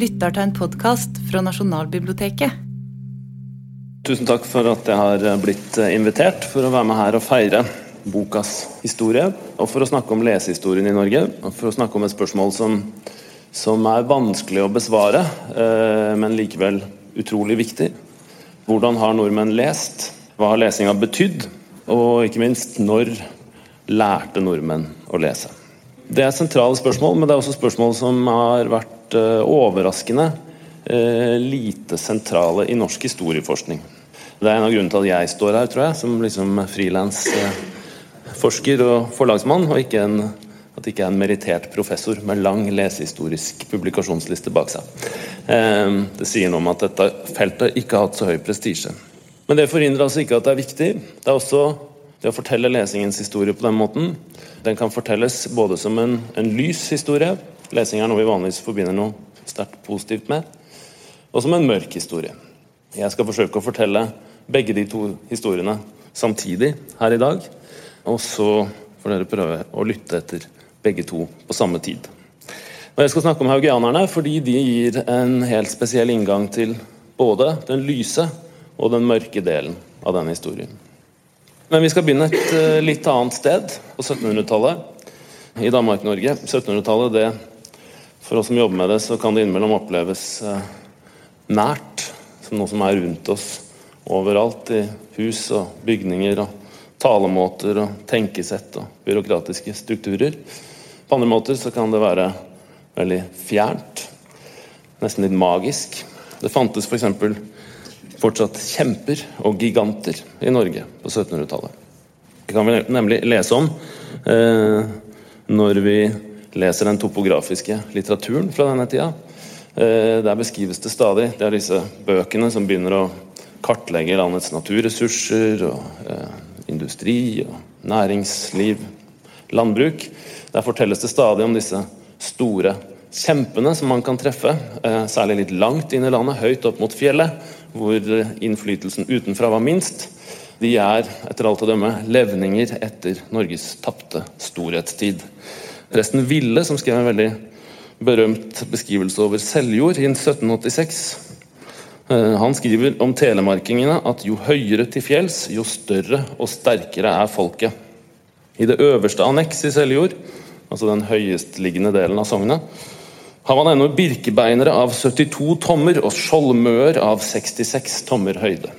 lytter til en podkast fra Nasjonalbiblioteket. Tusen takk for at jeg har blitt invitert for å være med her og feire bokas historie. Og for å snakke om lesehistorien i Norge. Og for å snakke om et spørsmål som, som er vanskelig å besvare, eh, men likevel utrolig viktig. Hvordan har nordmenn lest? Hva har lesinga betydd? Og ikke minst, når lærte nordmenn å lese? Det er sentrale spørsmål, men det er også spørsmål som har vært eh, overraskende eh, lite sentrale i norsk historieforskning. Det er en av grunnene til at jeg står her, tror jeg, som liksom frilansforsker og forlagsmann, og ikke en, at ikke er en merittert professor med lang lesehistorisk publikasjonsliste bak seg. Eh, det sier noe om at dette feltet ikke har hatt så høy prestisje. Men det forhindrer altså ikke at det er viktig. Det er også det å fortelle lesingens historie på den måten. Den kan fortelles både som en, en lys historie, lesing er noe vi vanligvis forbinder noe sterkt positivt med, og som en mørk historie. Jeg skal forsøke å fortelle begge de to historiene samtidig her i dag. Og så får dere prøve å lytte etter begge to på samme tid. Og Jeg skal snakke om haugianerne fordi de gir en helt spesiell inngang til både den lyse og den mørke delen av denne historien. Men vi skal begynne et eh, litt annet sted, på 1700-tallet. I Danmark-Norge. 1700-tallet, det For oss som jobber med det, så kan det innimellom oppleves eh, nært. Som noe som er rundt oss overalt. I hus og bygninger og talemåter og tenkesett og byråkratiske strukturer. På andre måter så kan det være veldig fjernt. Nesten litt magisk. Det fantes f.eks. For fortsatt kjemper og giganter i Norge på 1700-tallet. Det kan vi nemlig lese om eh, når vi leser den topografiske litteraturen fra denne tida. Eh, der beskrives det stadig. Det er disse bøkene som begynner å kartlegge landets naturressurser og eh, industri og næringsliv, landbruk. Der fortelles det stadig om disse store kjempene som man kan treffe, eh, særlig litt langt inn i landet, høyt opp mot fjellet, hvor innflytelsen utenfra var minst. De er etter alt å dømme levninger etter Norges tapte storhetstid. Resten Ville, som skrev en veldig berømt beskrivelse over Seljord i 1786, eh, han skriver om telemarkingene at jo høyere til fjells, jo større og sterkere er folket. I det øverste anneks i Seljord, altså den høyestliggende delen av sognet, har man ennå birkebeinere av 72 tommer og skjoldmøer av 66 tommer høyde.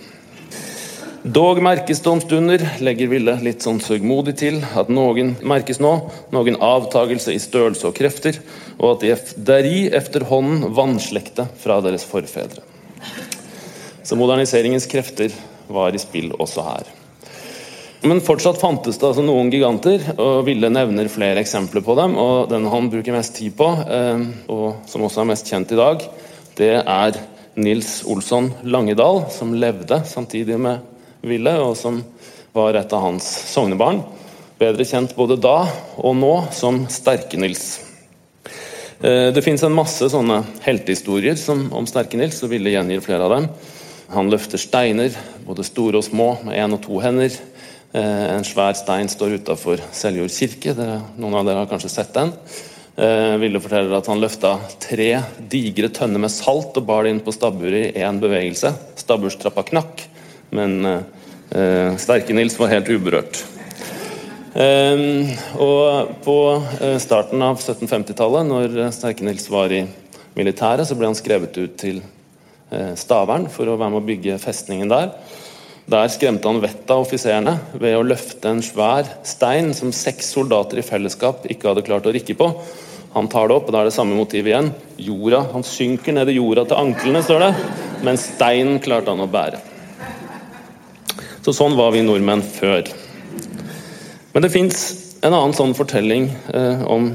Dog merkes det om stunder, legger Ville litt sånn sørgmodig til, at noen merkes nå, noen avtagelse i størrelse og krefter, og at de deri efterhånden vannslekte fra deres forfedre. Så moderniseringens krefter var i spill også her. Men fortsatt fantes det altså noen giganter, og Ville nevner flere eksempler på dem. og Den han bruker mest tid på, eh, og som også er mest kjent i dag, det er Nils Olsson Langedal, som levde samtidig med Ville, og som var et av hans sognebarn. Bedre kjent både da og nå som Sterke-Nils. Eh, det fins en masse sånne heltehistorier om Sterke-Nils, og Ville gjengir flere av dem. Han løfter steiner, både store og små, med én og to hender. Eh, en svær stein står utafor Seljord kirke. Noen av dere har kanskje sett den. Eh, Ville forteller at han løfta tre digre tønner med salt og bar det inn på stabburet i én bevegelse. Stabburstrappa knakk, men eh, Sterke-Nils var helt uberørt. Eh, og på eh, starten av 1750-tallet, når Sterke-Nils var i militæret, så ble han skrevet ut til eh, Stavern for å være med å bygge festningen der. Der skremte han vettet av offiserene ved å løfte en svær stein som seks soldater i fellesskap ikke hadde klart å rikke på. Han tar det opp, og da er det samme motiv igjen. Jorda, Han synker ned i jorda til anklene, står det. Men steinen klarte han å bære. Så sånn var vi nordmenn før. Men det fins en annen sånn fortelling eh, om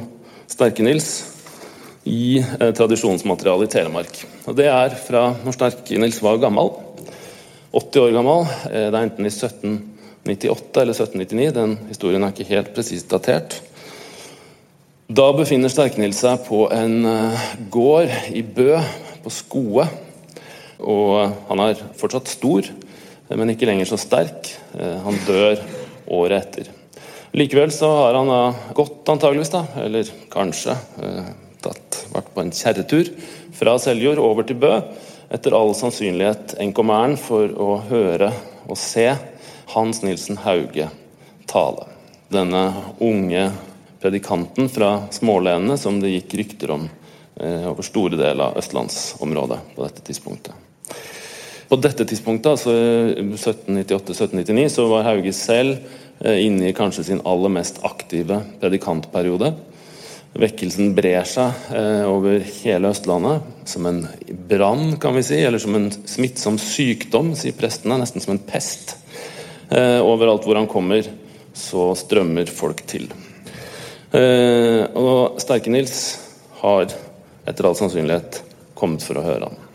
Sterke-Nils i eh, tradisjonsmaterialet i Telemark. Og Det er fra når Sterke-Nils var gammel. 80 år gammel. Eh, det er enten i 1798 eller 1799. Den historien er ikke helt presist datert. Da befinner Sterke-Nils seg på en eh, gård i Bø, på Skoe. Og han er fortsatt stor, men ikke lenger så sterk. Eh, han dør året etter. Likevel så har han gått, antageligvis, da, eller kanskje tatt, vært på en kjerretur fra Seljord over til Bø, etter all sannsynlighet NKM-eren for å høre og se Hans Nilsen Hauge tale. Denne unge predikanten fra smålenene som det gikk rykter om eh, over store deler av østlandsområdet på dette tidspunktet. På dette tidspunktet, altså 1798-1799, så var Hauge selv eh, inne i kanskje sin aller mest aktive predikantperiode. Vekkelsen brer seg eh, over hele Østlandet som en brann, kan vi si, eller som en smittsom sykdom, sier prestene. Nesten som en pest. Eh, overalt hvor han kommer, så strømmer folk til. Eh, og Sterke-Nils har etter all sannsynlighet kommet for å høre ham.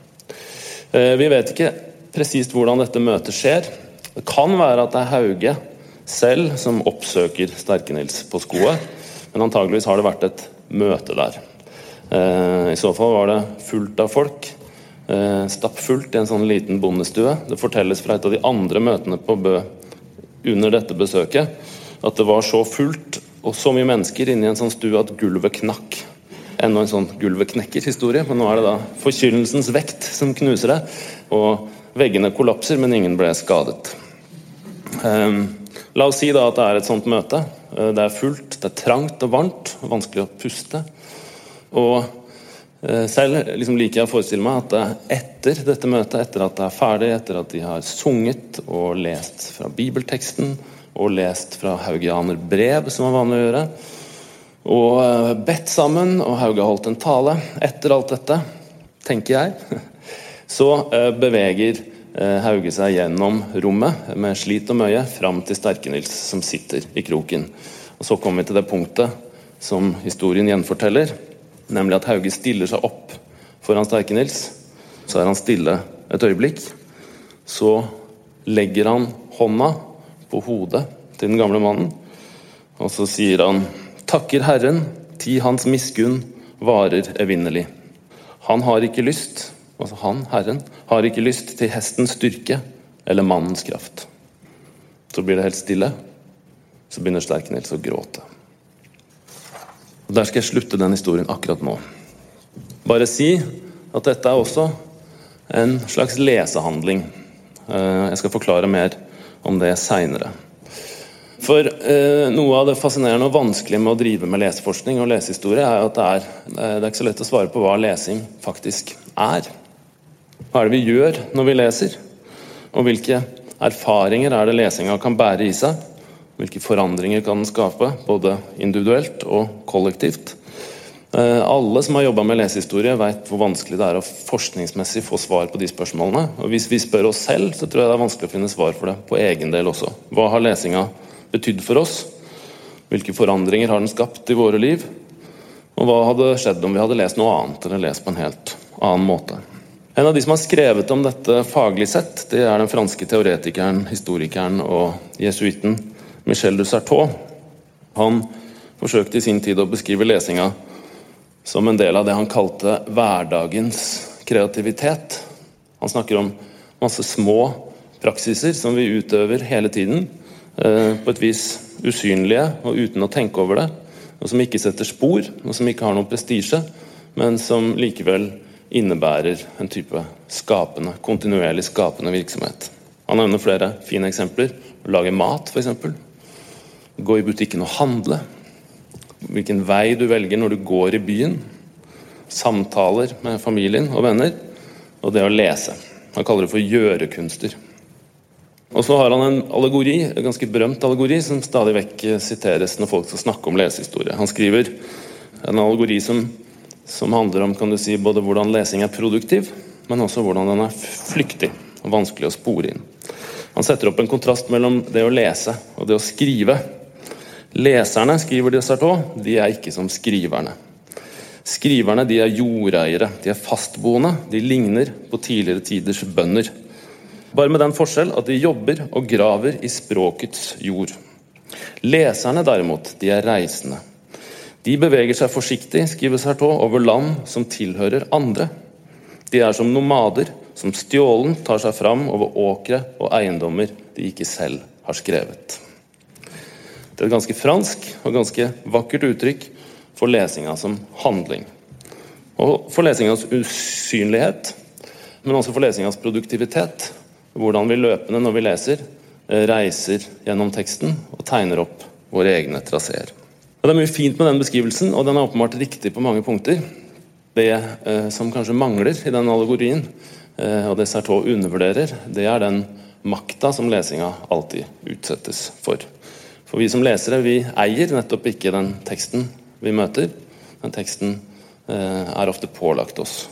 Eh, vi vet ikke presist hvordan dette møtet skjer. Det kan være at det er Hauge selv som oppsøker Sterke-Nils på skoet, men antageligvis har det vært et møte der. I så fall var det fullt av folk. Stappfullt i en sånn liten bondestue. Det fortelles fra et av de andre møtene på Bø under dette besøket at det var så fullt og så mye mennesker inni en sånn stue at gulvet knakk. Enda en sånn gulvet knekker-historie, men nå er det da forkynnelsens vekt som knuser det. Og veggene kollapser, men ingen ble skadet. Um, la oss si da at det er et sånt møte. Uh, det er fullt, det er trangt og varmt, vanskelig å puste. Og uh, selv liksom liker jeg å forestille meg at etter dette møtet, etter at det er ferdig, etter at de har sunget og lest fra bibelteksten, og lest fra Haugianer brev, som er vanlig å gjøre. Og eh, bedt sammen, og Hauge holdt en tale. Etter alt dette, tenker jeg, så eh, beveger eh, Hauge seg gjennom rommet med slit og møye fram til Sterke-Nils, som sitter i kroken. Og Så kommer vi til det punktet som historien gjenforteller, nemlig at Hauge stiller seg opp foran Sterke-Nils. Så er han stille et øyeblikk. Så legger han hånda på hodet til den gamle mannen. Og så sier han takker Herren, ti hans miskunn varer evinnelig. Han har ikke lyst, altså han, Herren, har ikke lyst til hestens styrke eller mannens kraft. Så blir det helt stille. Så begynner Sterkenels å gråte. Og Der skal jeg slutte den historien akkurat nå. Bare si at dette er også en slags lesehandling. Eh, jeg skal forklare mer om det seinere. For eh, Noe av det fascinerende og vanskelige med å drive med leseforskning og lesehistorie, er at det er, det er ikke så lett å svare på hva lesing faktisk er. Hva er det vi gjør når vi leser? Og hvilke erfaringer er det lesinga kan bære i seg? Hvilke forandringer kan den skape, både individuelt og kollektivt? Eh, alle som har jobba med lesehistorie, vet hvor vanskelig det er å forskningsmessig få svar på de spørsmålene. Og Hvis vi spør oss selv, så tror jeg det er vanskelig å finne svar for det på egen del også. Hva har lesinga betydd for oss? Hvilke forandringer har den skapt i våre liv? Og hva hadde skjedd om vi hadde lest noe annet, eller lest på en helt annen måte? En av de som har skrevet om dette faglig sett, det er den franske teoretikeren, historikeren og jesuitten Michel de Certeau. Han forsøkte i sin tid å beskrive lesinga som en del av det han kalte hverdagens kreativitet. Han snakker om masse små praksiser som vi utøver hele tiden. Eh, på et vis usynlige og uten å tenke over det. Og som ikke setter spor, og som ikke har noen prestisje, men som likevel innebærer en type skapende, kontinuerlig skapende virksomhet. Han nevner flere fine eksempler. Å lage mat, f.eks. Gå i butikken og handle hvilken vei du velger når du går i byen, samtaler med familien og venner, og det å lese. Han kaller det for gjørekunster. Og så har han en allegori, en ganske berømt allegori som stadig vekk siteres når folk skal snakke om lesehistorie. Han skriver en allegori som, som handler om kan du si, både hvordan lesing er produktiv, men også hvordan den er flyktig og vanskelig å spore inn. Han setter opp en kontrast mellom det å lese og det å skrive. Leserne, skriver de Sartot, de er ikke som skriverne. Skriverne de er jordeiere, de er fastboende, de ligner på tidligere tiders bønder. Bare med den forskjell at de jobber og graver i språkets jord. Leserne derimot, de er reisende. De beveger seg forsiktig, skriver Sartot, over land som tilhører andre. De er som nomader, som stjålen tar seg fram over åkre og eiendommer de ikke selv har skrevet. Det er et ganske fransk og ganske vakkert uttrykk for lesinga som handling. Og for lesingas usynlighet, men også for lesingas produktivitet. Hvordan vi løpende når vi leser, eh, reiser gjennom teksten og tegner opp våre egne traseer. Det er mye fint med den beskrivelsen, og den er åpenbart riktig på mange punkter. Det eh, som kanskje mangler i den allegorien, eh, og det Sertot undervurderer, det er den makta som lesinga alltid utsettes for. For vi som lesere vi eier nettopp ikke den teksten vi møter. Den teksten eh, er ofte pålagt oss.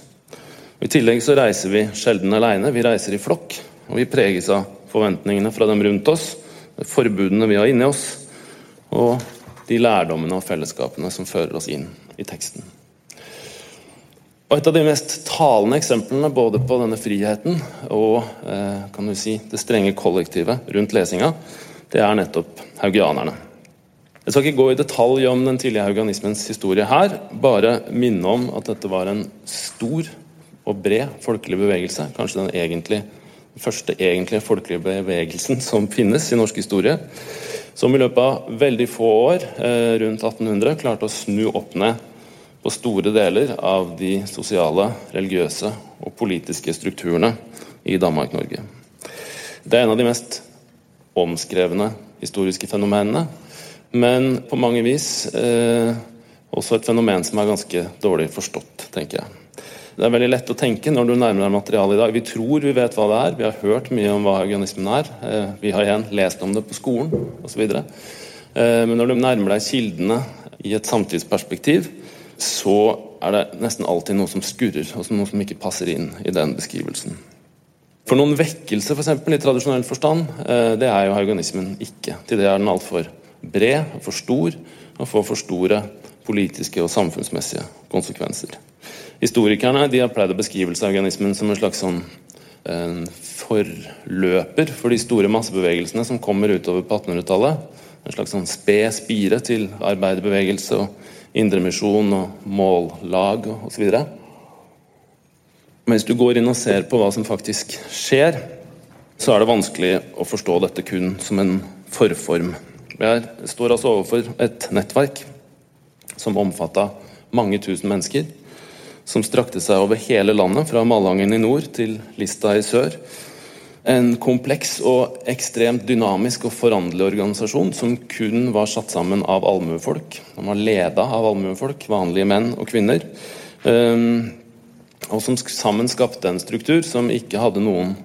I tillegg så reiser vi sjelden alene, vi reiser i flokk. Og vi preges av forventningene fra dem rundt oss, forbudene vi har inni oss, og de lærdommene og fellesskapene som fører oss inn i teksten. Og Et av de mest talende eksemplene både på denne friheten og eh, kan du si, det strenge kollektivet rundt lesinga, det er nettopp haugianerne. Jeg skal ikke gå i detalj om den tidlige haugianismens historie her, bare minne om at dette var en stor og bred folkelig bevegelse. Kanskje den egentlig, første egentlige folkelige bevegelsen som finnes i norsk historie som i løpet av veldig få år, eh, rundt 1800, klarte å snu opp ned på store deler av de sosiale, religiøse og politiske strukturene i Danmark-Norge. Det er en av de mest omskrevne historiske fenomenene, men på mange vis eh, også et fenomen som er ganske dårlig forstått, tenker jeg. Det er veldig lett å tenke når du nærmer deg materialet i dag. Vi tror vi vet hva det er, vi har hørt mye om hva organismen er. Eh, vi har igjen lest om det på skolen osv. Eh, men når du nærmer deg kildene i et samtidsperspektiv, så er det nesten alltid noe som skurrer, og noe som ikke passer inn i den beskrivelsen. For noen vekkelse for eksempel, i tradisjonell forstand, eh, det er jo haugianismen ikke. Til det er den altfor bred, for stor og får for store politiske og samfunnsmessige konsekvenser. Historikerne har pleid å beskrive organismen som en slags sånn en forløper for de store massebevegelsene som kommer utover på 1800-tallet. En slags sånn sped spire til arbeiderbevegelse og indremisjon og mållag osv. Men hvis du går inn og ser på hva som faktisk skjer, så er det vanskelig å forstå dette kun som en forform. Jeg står altså overfor et nettverk som omfatta mange tusen mennesker som strakte seg over hele landet, fra Malangen i nord til Lista i sør. En kompleks og ekstremt dynamisk og foranderlig organisasjon som kun var satt sammen av allmuefolk. Den var leda av allmuefolk, vanlige menn og kvinner. Um, og som sammen skapte en struktur som ikke hadde noen,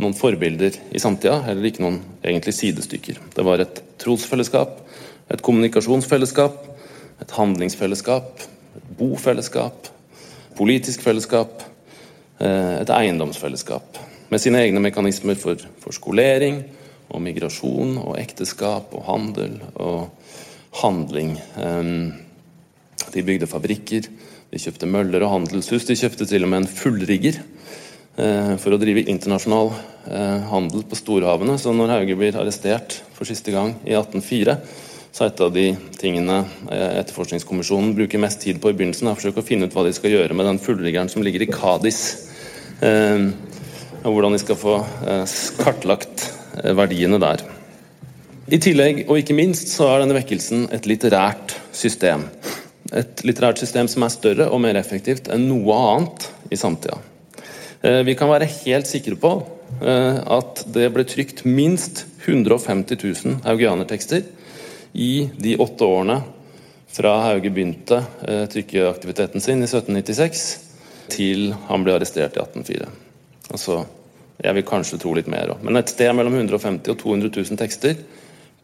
noen forbilder i samtida, heller ikke noen egentlig sidestykker. Det var et trosfellesskap, et kommunikasjonsfellesskap, et handlingsfellesskap, et bofellesskap, politisk fellesskap, eh, et eiendomsfellesskap. Med sine egne mekanismer for, for skolering og migrasjon og ekteskap og handel og handling. De bygde fabrikker, de kjøpte møller og handelshus. De kjøpte til og med en fullrigger eh, for å drive internasjonal eh, handel på storhavene. Så når Hauge blir arrestert for siste gang i 1804, så et av de tingene eh, etterforskningskommisjonen bruker mest tid på i begynnelsen, er å forsøke å finne ut hva de skal gjøre med den fullriggeren som ligger i Kadis. Eh, og hvordan de skal få eh, kartlagt verdiene der. I tillegg, og ikke minst, så er denne vekkelsen et litterært system. Et litterært system som er større og mer effektivt enn noe annet i samtida. Vi kan være helt sikre på at det ble trykt minst 150 000 haugianertekster i de åtte årene fra Hauge begynte eh, trykkeaktiviteten sin i 1796, til han ble arrestert i 1804. Altså, jeg vil kanskje tro litt mer òg. Men et sted mellom 150 og 200 000 tekster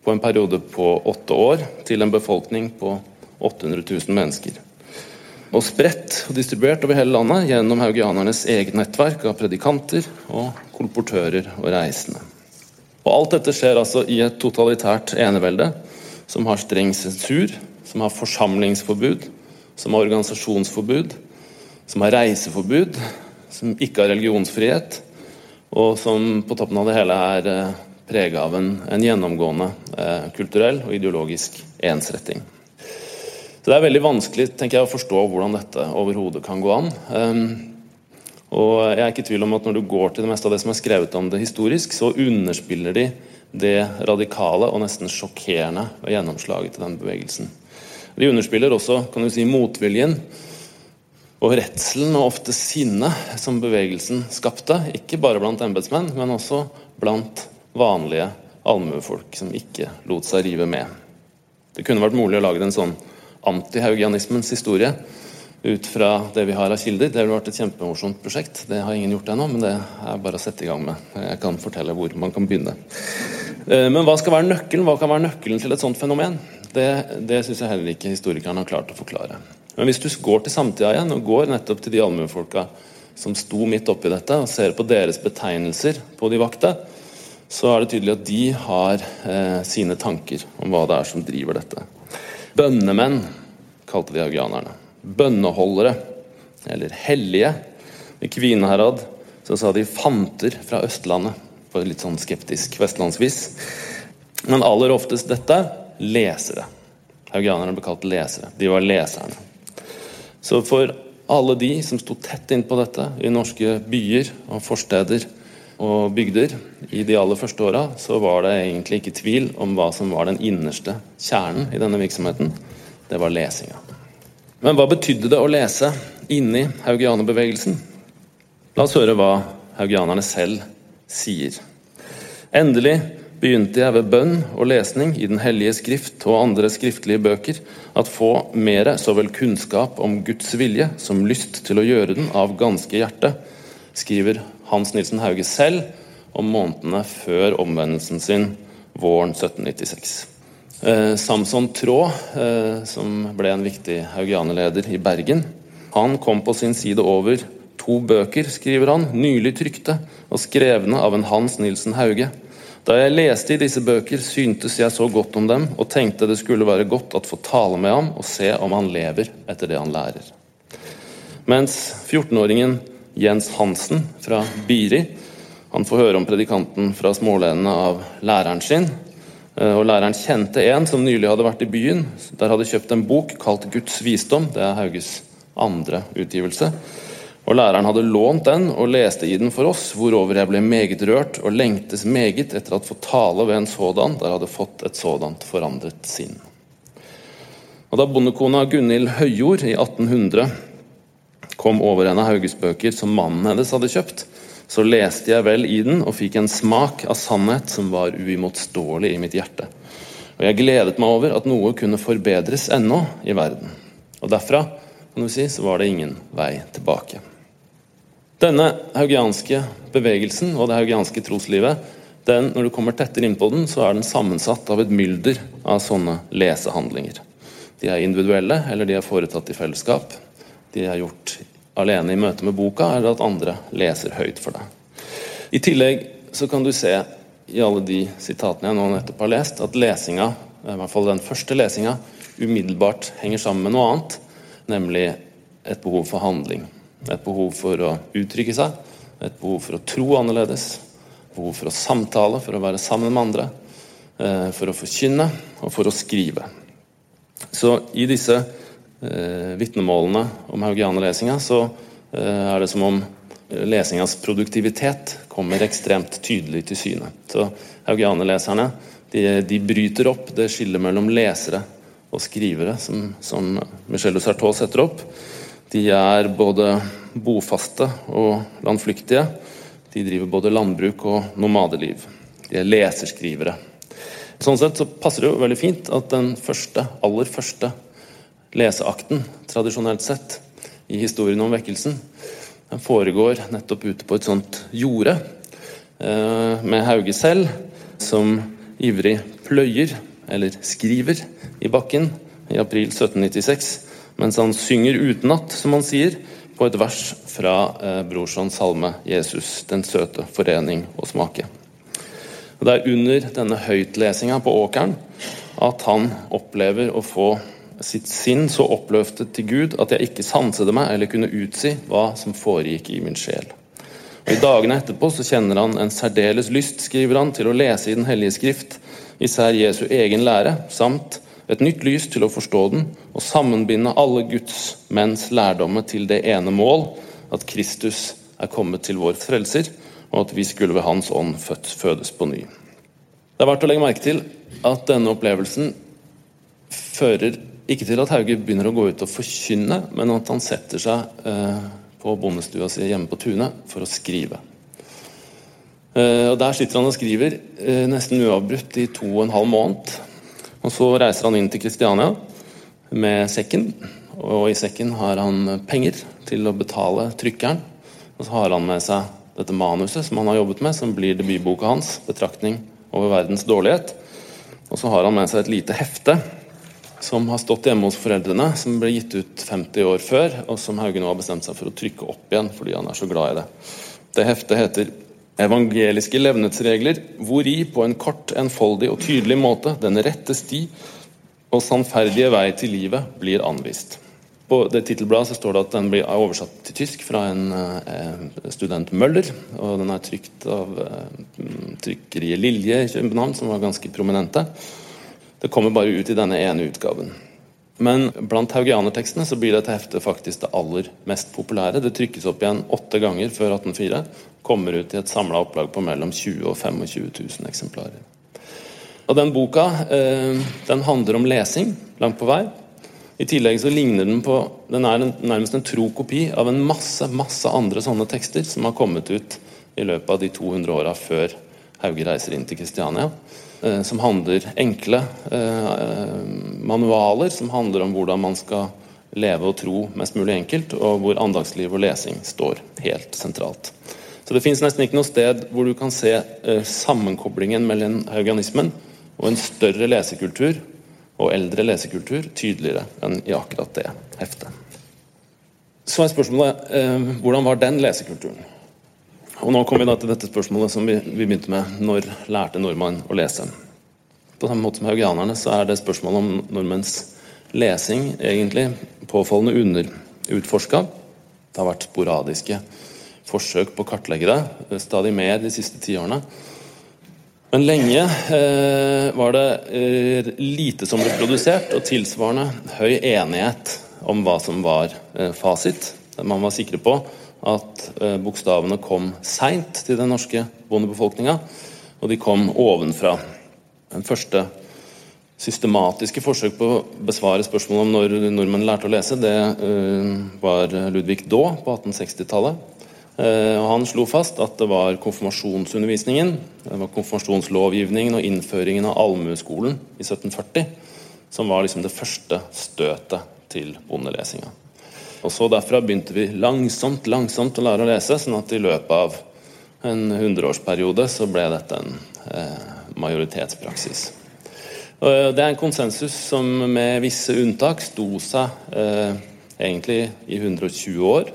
på en periode på åtte år, til en befolkning på 800 000 mennesker. Og spredt og distribuert over hele landet gjennom haugianernes eget nettverk av predikanter og kolportører og reisende. Og Alt dette skjer altså i et totalitært enevelde som har streng sensur, som har forsamlingsforbud, som har organisasjonsforbud, som har reiseforbud, som ikke har religionsfrihet, og som på toppen av det hele er eh, prega av en, en gjennomgående eh, kulturell og ideologisk ensretting. Så Det er veldig vanskelig tenker jeg, å forstå hvordan dette overhodet kan gå an. Um, og jeg er ikke i tvil om at Når du går til det meste av det som er skrevet om det historisk, så underspiller de det radikale og nesten sjokkerende ved gjennomslaget til den bevegelsen. De underspiller også kan du si, motviljen og redselen og ofte sinnet som bevegelsen skapte, ikke bare blant embetsmenn, men også blant vanlige allmuefolk som ikke lot seg rive med. Det kunne vært mulig å lage en sånn antihaugianismens historie ut fra det vi har av kilder. Det ville vært et kjempemorsomt prosjekt. Det har ingen gjort ennå, men det er bare å sette i gang med. Jeg kan fortelle hvor man kan begynne. Eh, men hva skal være nøkkelen Hva kan være nøkkelen til et sånt fenomen? Det, det syns jeg heller ikke historikerne har klart å forklare. Men hvis du går til samtida igjen, og går nettopp til de allmuefolka som sto midt oppi dette, og ser på deres betegnelser på de vakte, så er det tydelig at de har eh, sine tanker om hva det er som driver dette. Bønnemenn kalte de haugianerne. Bønneholdere, eller hellige. I Kvineherad så sa de fanter fra Østlandet, på litt sånn skeptisk vestlandsvis. Men aller oftest dette lesere. Haugianerne ble kalt lesere. De var leserne. Så for alle de som sto tett innpå dette i norske byer og forsteder og bygder i de aller første åra, så var det egentlig ikke tvil om hva som var den innerste kjernen i denne virksomheten. Det var lesinga. Men hva betydde det å lese inni haugianerbevegelsen? La oss høre hva haugianerne selv sier. Endelig begynte jeg ved bønn og lesning i Den hellige skrift og andre skriftlige bøker at få mere så vel kunnskap om Guds vilje som lyst til å gjøre den av ganske hjerte, skriver Hans Nilsen Hauge selv om månedene før omvendelsen sin våren 1796. Eh, Samson Traa, eh, som ble en viktig haugianerleder i Bergen, han kom på sin side over to bøker, skriver han, nylig trykte og skrevne av en Hans Nilsen Hauge da jeg leste i disse bøker, syntes jeg så godt om dem og tenkte det skulle være godt å få tale med ham og se om han lever etter det han lærer. Mens 14-åringen Jens Hansen fra Biri han får høre om predikanten fra smålenene av læreren sin. Eh, og Læreren kjente en som nylig hadde vært i byen. Der hadde kjøpt en bok kalt Guds visdom. Det er Hauges andre utgivelse. Og Læreren hadde lånt den og leste i den for oss, hvorover jeg ble meget rørt og lengtes meget etter at få tale ved en sådan der jeg hadde fått et sådant forandret sinn. Og Da bondekona Gunhild Høyjord i 1800 kom over en av Hauges bøker som mannen hennes hadde kjøpt, så leste jeg vel i den og fikk en smak av sannhet som var uimotståelig i mitt hjerte. Og jeg gledet meg over at noe kunne forbedres ennå i verden. Og derfra kan du si, så var det ingen vei tilbake. Denne haugianske bevegelsen og det haugianske troslivet, den, når du kommer tettere inn på den, så er den sammensatt av et mylder av sånne lesehandlinger. De er individuelle, eller de er foretatt i fellesskap. De er gjort alene i møte med boka, eller at andre leser høyt for deg. I tillegg så kan du se i alle de sitatene jeg nå nettopp har lest, at lesinga, i hvert fall den første lesinga, umiddelbart henger sammen med noe annet, nemlig et behov for handling. Et behov for å uttrykke seg, et behov for å tro annerledes, behov for å samtale, for å være sammen med andre, eh, for å forkynne og for å skrive. Så i disse eh, vitnemålene om haugianerlesinga så eh, er det som om lesingas produktivitet kommer ekstremt tydelig til syne. Så haugianerleserne de, de bryter opp det skillet mellom lesere og skrivere som, som Michel de Sartot setter opp. De er både bofaste og landflyktige. De driver både landbruk og nomadeliv. De er leserskrivere. Sånn sett så passer det jo veldig fint at den første, aller første leseakten, tradisjonelt sett, i historien om vekkelsen, den foregår nettopp ute på et sånt jorde, eh, med Hauge selv som ivrig pløyer, eller skriver, i bakken i april 1796 mens han synger utenat, som han sier, på et vers fra eh, Brorsons salme 'Jesus, den søte forening og smake'. Og det er under denne høytlesinga på åkeren at han opplever å få sitt sinn så oppløftet til Gud at jeg ikke sansede meg eller kunne utsi hva som foregikk i min sjel. Og I dagene etterpå så kjenner han en særdeles lyst, skriver han, til å lese i Den hellige skrift, især Jesu egen lære, samt et nytt lys til å forstå den, og sammenbinde alle Guds menns lærdomme til det ene mål, at Kristus er kommet til vår frelser, og at vi skulle ved Hans ånd født, fødes på ny. Det er verdt å legge merke til at denne opplevelsen fører ikke til at Hauge begynner å gå ut og forkynne, men at han setter seg eh, på bondestua si hjemme på tunet for å skrive. Eh, og Der sitter han og skriver eh, nesten uavbrutt i to og en halv måned. Og Så reiser han inn til Kristiania med sekken, og i sekken har han penger til å betale trykkeren. Og så har han med seg dette manuset som han har jobbet med, som blir debutboka hans, 'Betraktning over verdens dårlighet'. Og så har han med seg et lite hefte som har stått hjemme hos foreldrene, som ble gitt ut 50 år før, og som Hauge nå har bestemt seg for å trykke opp igjen fordi han er så glad i det. Det heftet heter 'Evangeliske levnetsregler', hvori på en kort, enfoldig og tydelig måte den rette sti og sannferdige vei til livet blir anvist. På det tittelbladet står det at den blir oversatt til tysk fra en eh, student Møller. Og den er trykt av eh, trykkeriet Lilje i København, som var ganske prominente. Det kommer bare ut i denne ene utgaven. Men blant haugianertekstene så blir dette heftet faktisk det aller mest populære. Det trykkes opp igjen åtte ganger før 1804. Kommer ut i et samla opplag på mellom 20 og 25 000 eksemplarer. Og Den boka eh, den handler om lesing, langt på vei. I tillegg så ligner den på Den er en, nærmest en tro kopi av en masse masse andre sånne tekster som har kommet ut i løpet av de 200 åra før Hauge reiser inn til Kristiania. Eh, som handler enkle eh, manualer som handler om hvordan man skal leve og tro mest mulig enkelt, og hvor andagsliv og lesing står helt sentralt. Så Det fins nesten ikke noe sted hvor du kan se eh, sammenkoblingen mellom haugianismen og en større lesekultur og eldre lesekultur tydeligere enn i akkurat det heftet. Så er spørsmålet hvordan var den lesekulturen? Og Nå kommer vi da til dette spørsmålet som vi, vi begynte med. Når lærte nordmann å lese? På samme måte som haugianerne så er det spørsmålet om nordmenns lesing egentlig påfallende underutforska. Det har vært sporadiske forsøk på å kartlegge det, eh, stadig mer de siste tiårene. Men lenge eh, var det eh, lite som ble produsert, og tilsvarende høy enighet om hva som var eh, fasit. Man var sikre på at eh, bokstavene kom seint til den norske bondebefolkninga, og de kom ovenfra. Den første systematiske forsøk på å besvare spørsmålet om når nordmenn lærte å lese, det uh, var Ludvig Daae på 1860-tallet. Eh, han slo fast at det var konfirmasjonsundervisningen, det var konfirmasjonslovgivningen og innføringen av allmueskolen i 1740 som var liksom det første støtet til bondelesinga. Og så Derfra begynte vi langsomt langsomt å lære å lese, sånn at i løpet av en hundreårsperiode så ble dette en eh, majoritetspraksis. Og eh, Det er en konsensus som med visse unntak sto seg eh, egentlig i 120 år.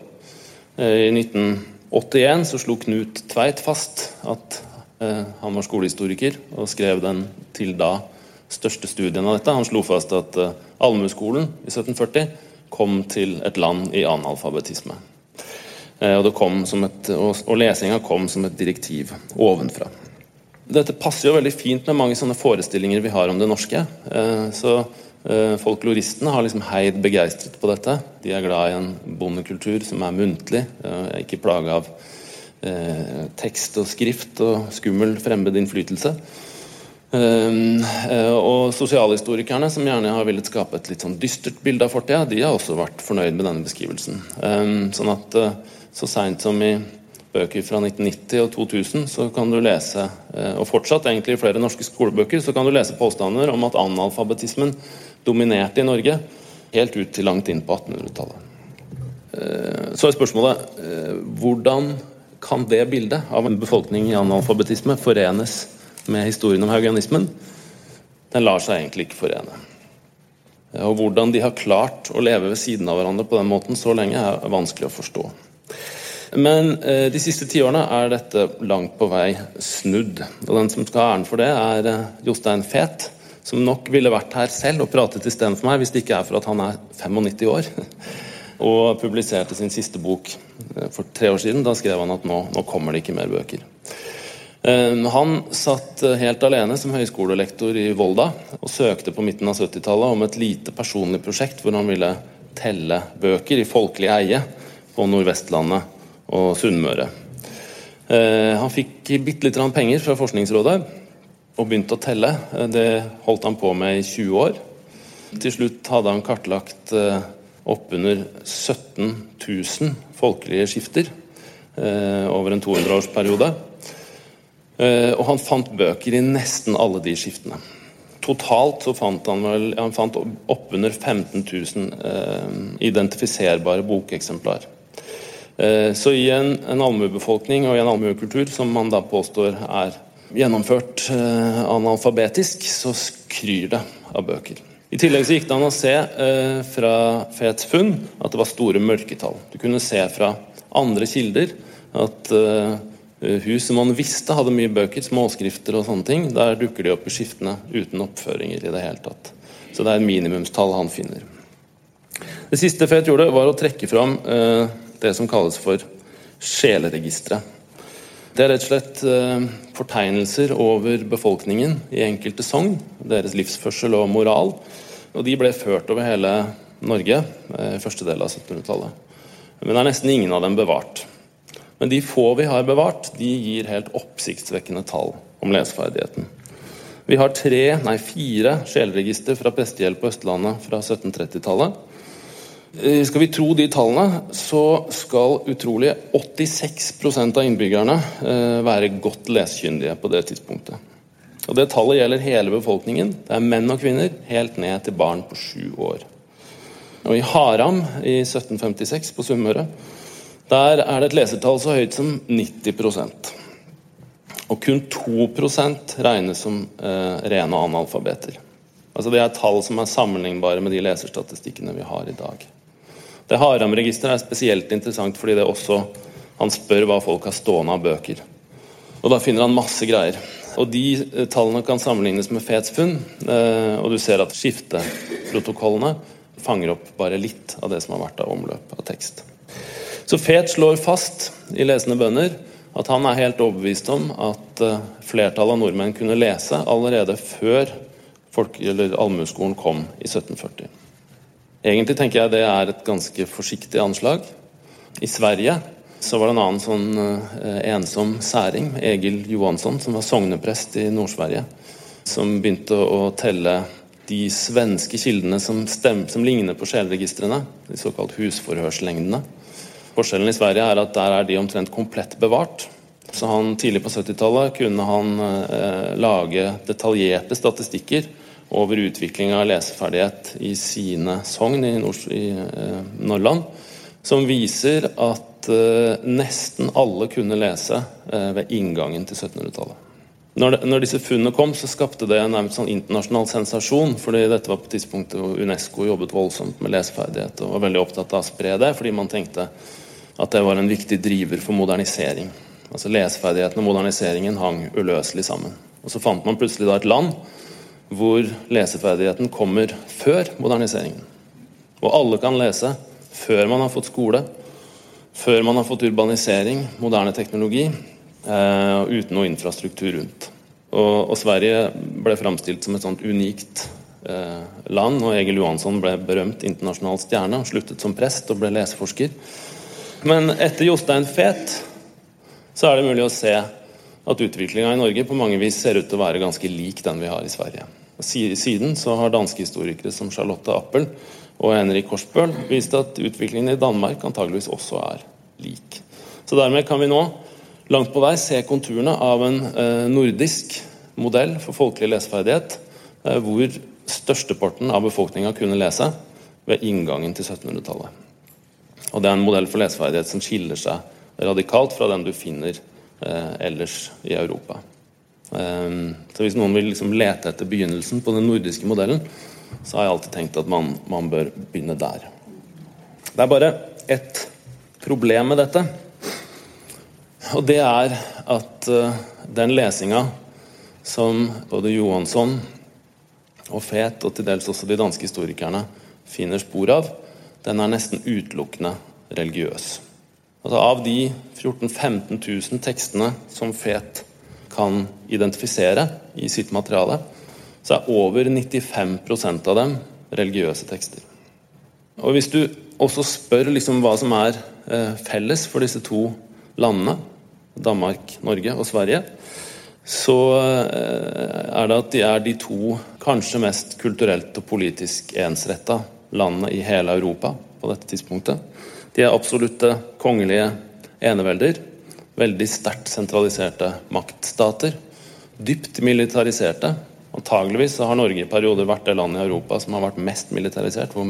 Eh, I 1981 så slo Knut Tveit fast at eh, han var skolehistoriker, og skrev den til da største studien av dette. Han slo fast at eh, allmueskolen i 1740 kom til et land i analfabetisme. Og, et, og lesinga kom som et direktiv ovenfra. Dette passer jo veldig fint med mange sånne forestillinger vi har om det norske. Så Folkloristene har liksom heid begeistret på dette. De er glad i en bondekultur som er muntlig, er ikke plaga av tekst og skrift og skummel fremmed innflytelse. Um, og Sosialhistorikerne, som gjerne har villet skape et litt sånn dystert bilde av fortida, de har også vært fornøyd med denne beskrivelsen. Um, sånn at uh, Så seint som i bøker fra 1990 og 2000 så kan du lese, uh, og fortsatt egentlig i flere norske skolebøker, så kan du lese påstander om at analfabetismen dominerte i Norge helt ut til langt inn på 1800-tallet. Uh, så er spørsmålet hvordan kan det bildet av en befolkning i analfabetisme forenes med historien om haugianismen, den lar seg egentlig ikke forene. Og Hvordan de har klart å leve ved siden av hverandre på den måten så lenge, er vanskelig å forstå. Men eh, de siste tiårene er dette langt på vei snudd. Og Den som skal ha æren for det, er eh, Jostein Fet, som nok ville vært her selv og pratet istedenfor meg hvis det ikke er for at han er 95 år. Og publiserte sin siste bok eh, for tre år siden. Da skrev han at nå, nå kommer det ikke mer bøker. Han satt helt alene som høyskolelektor i Volda og søkte på midten av 70-tallet om et lite personlig prosjekt hvor han ville telle bøker i folkelig eie på Nordvestlandet og Sunnmøre. Ehm, han fikk bitte litt penger fra Forskningsrådet og begynte å telle. Eh, det holdt han på med i 20 år. Til slutt hadde han kartlagt eh, oppunder 17 000 folkelige skifter eh, over en 200-årsperiode. Eh, og han fant bøker i nesten alle de skiftene. Totalt så fant han vel han fant oppunder 15 000 eh, identifiserbare bokeksemplar. Eh, så i en, en allmuebefolkning og i en allmuekultur som man da påstår er gjennomført eh, analfabetisk, så skryr det av bøker. I tillegg så gikk det an å se eh, fra Fets funn at det var store mørketall. Du kunne se fra andre kilder at eh, hus som man visste hadde mye bøker, småskrifter og sånne ting, der dukker de opp i skiftene uten oppføringer i det hele tatt. Så det er minimumstall han finner. Det siste Fet gjorde, var å trekke fram det som kalles for sjeleregisteret. Det er rett og slett eh, fortegnelser over befolkningen i enkelte sogn, deres livsførsel og moral. Og de ble ført over hele Norge eh, i første del av 1700-tallet. Men det er nesten ingen av dem bevart. Men de få vi har bevart, de gir helt oppsiktsvekkende tall om leseferdigheten. Vi har tre, nei fire sjeleregister fra prestehjelp på Østlandet fra 1730-tallet. Eh, skal vi tro de tallene, så skal utrolig 86 av innbyggerne eh, være godt lesekyndige på det tidspunktet. Og Det tallet gjelder hele befolkningen. Det er menn og kvinner, helt ned til barn på sju år. Og I Haram i 1756 på Sunnmøre der er det et lesertall så høyt som 90% Og kun 2% regnes som eh, rene analfabeter. Altså Det er tall som er sammenlignbare med de leserstatistikkene vi har i dag. Det Haram-registeret er spesielt interessant fordi det også han spør hva folk har stående av bøker. Og Da finner han masse greier. Og De eh, tallene kan sammenlignes med Fets funn, eh, og du ser at skifteprotokollene fanger opp bare litt av det som har vært av omløp av tekst. Så Fet slår fast i lesende bønder at han er helt overbevist om at eh, flertallet av nordmenn kunne lese allerede før allmueskolen kom i 1740. Egentlig tenker jeg det er et ganske forsiktig anslag. I Sverige så var det en annen sånn eh, ensom særing, Egil Johansson, som var sogneprest i Nord-Sverige, som begynte å telle de svenske kildene som, stem, som ligner på sjelregistrene, de såkalt husforhørslengdene. Forskjellen i Sverige er at der er de omtrent komplett bevart. Så han, Tidlig på 70-tallet kunne han eh, lage detaljerte statistikker over utvikling av leseferdighet i sine sogn i, Nord i eh, Norrland, som viser at eh, nesten alle kunne lese eh, ved inngangen til 1700-tallet. Når, når, disse funnene kom, så skapte det en sånn internasjonal sensasjon. fordi Dette var på tidspunktet hvor Unesco jobbet voldsomt med leseferdighet og var veldig opptatt av å spre det, fordi man tenkte at det var en viktig driver for modernisering. Altså Leseferdigheten og moderniseringen hang uløselig sammen. Og Så fant man plutselig da et land hvor leseferdigheten kommer før moderniseringen. Og alle kan lese før man har fått skole, før man har fått urbanisering, moderne teknologi, eh, uten noe infrastruktur rundt. Og, og Sverige ble framstilt som et sånt unikt eh, land, og Egil Johansson ble berømt internasjonal stjerne og sluttet som prest og ble leseforsker. Men etter Jostein Fet så er det mulig å se at utviklinga i Norge på mange vis ser ut til å være ganske lik den vi har i Sverige. Siden så har danske historikere som Charlotte Appel og Henrik Korsbøl vist at utviklingen i Danmark antageligvis også er lik. Så dermed kan vi nå langt på vei se konturene av en eh, nordisk modell for folkelig leseferdighet, eh, hvor størsteparten av befolkninga kunne lese ved inngangen til 1700-tallet. Og Det er en modell for leseferdighet som skiller seg radikalt fra den du finner eh, ellers i Europa. Ehm, så hvis noen vil liksom lete etter begynnelsen på den nordiske modellen, så har jeg alltid tenkt at man, man bør begynne der. Det er bare ett problem med dette. Og det er at uh, den lesinga som både Johansson og Fet, og til dels også de danske historikerne, finner spor av, den er nesten utelukkende religiøs. Altså Av de 14 000-15 000 tekstene som Fet kan identifisere i sitt materiale, så er over 95% av dem religiøse tekster. Og Hvis du også spør liksom hva som er eh, felles for disse to landene, Danmark, Norge og Sverige, så eh, er det at de er de to kanskje mest kulturelt og politisk ensretta landene i hele Europa på dette tidspunktet. De er absolutte kongelige enevelder. Veldig sterkt sentraliserte maktstater. Dypt militariserte. Antageligvis har Norge i perioder vært det landet i Europa som har vært mest militarisert, hvor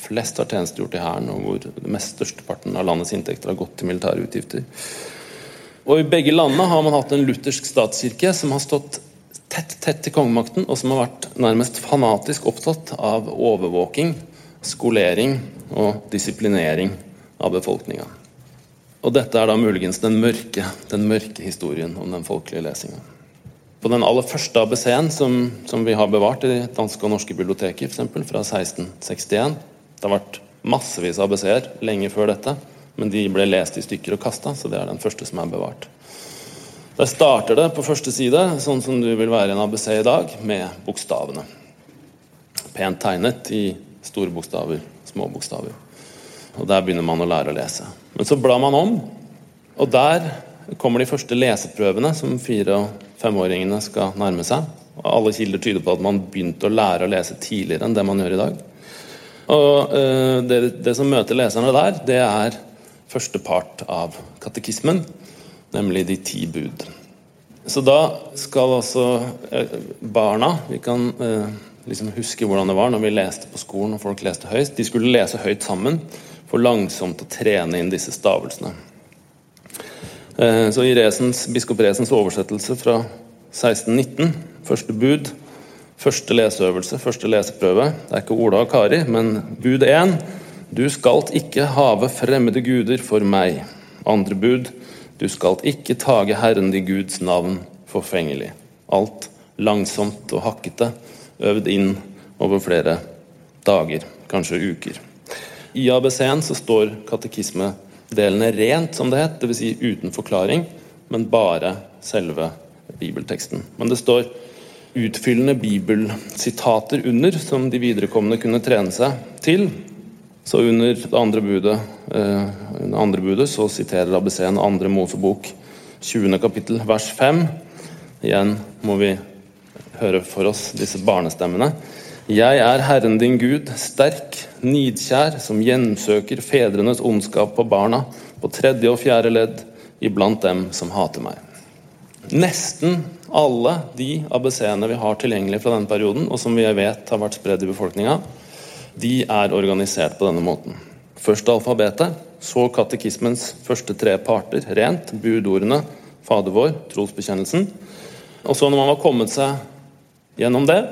flest har tjenestegjort i hæren, og hvor mest størsteparten av landets inntekter har gått til militære utgifter. Og I begge landene har man hatt en luthersk statskirke som har stått tett tett til kongemakten, og som har vært nærmest fanatisk opptatt av overvåking, skolering og disiplinering av befolkninga. Og dette er da muligens den mørke, den mørke historien om den folkelige lesinga. På den aller første ABC-en som, som, vi har bevart i danske og norske biblioteker, f.eks. fra 1661 Det har vært massevis av ABC-er lenge før dette, men de ble lest i stykker og kasta, så det er den første som er bevart. Der starter det på første side, sånn som du vil være en ABC i dag, med bokstavene. Pent tegnet i store bokstaver, små bokstaver. Og Der begynner man å lære å lese. Men så blar man om, og der kommer de første leseprøvene som fire- og femåringene skal nærme seg. Og Alle kilder tyder på at man begynte å lære å lese tidligere enn det man gjør i dag. Og øh, det, det, som møter leserne der, det er første part av katekismen, nemlig de ti bud. Så da skal altså eh, barna Vi kan eh, liksom huske hvordan det var når vi leste på skolen og folk leste høyst. De skulle lese høyt sammen for langsomt å trene inn disse stavelsene. Eh, så i Resens, biskop Resens oversettelse fra 1619, første bud, første leseøvelse, første leseprøve Det er ikke Ola og Kari, men bud 1. Du skalt ikke have fremmede guder for meg. Andre bud. Du skalt ikke tage Herren din Guds navn forfengelig. Alt langsomt og hakkete, øvd inn over flere dager, kanskje uker. I ABC-en så står katekismedelene rent, som det het, dvs. Si uten forklaring, men bare selve bibelteksten. Men det står utfyllende bibelsitater under, som de viderekomne kunne trene seg til. Så under det andre budet, eh, det andre budet så siterer ABC-en andre Mosebok 20. kapittel vers 5. Igjen må vi høre for oss disse barnestemmene. Jeg er Herren din Gud, sterk, nidkjær, som gjensøker fedrenes ondskap på barna, på tredje og fjerde ledd, iblant dem som hater meg. Nesten alle de ABC-ene vi har tilgjengelig fra denne perioden, og som vi vet har vært spredd i befolkninga, de er organisert på denne måten. Først alfabetet, så katekismens første tre parter rent, budordene, Fader vår, trosbekjennelsen. Og så når man var kommet seg gjennom det,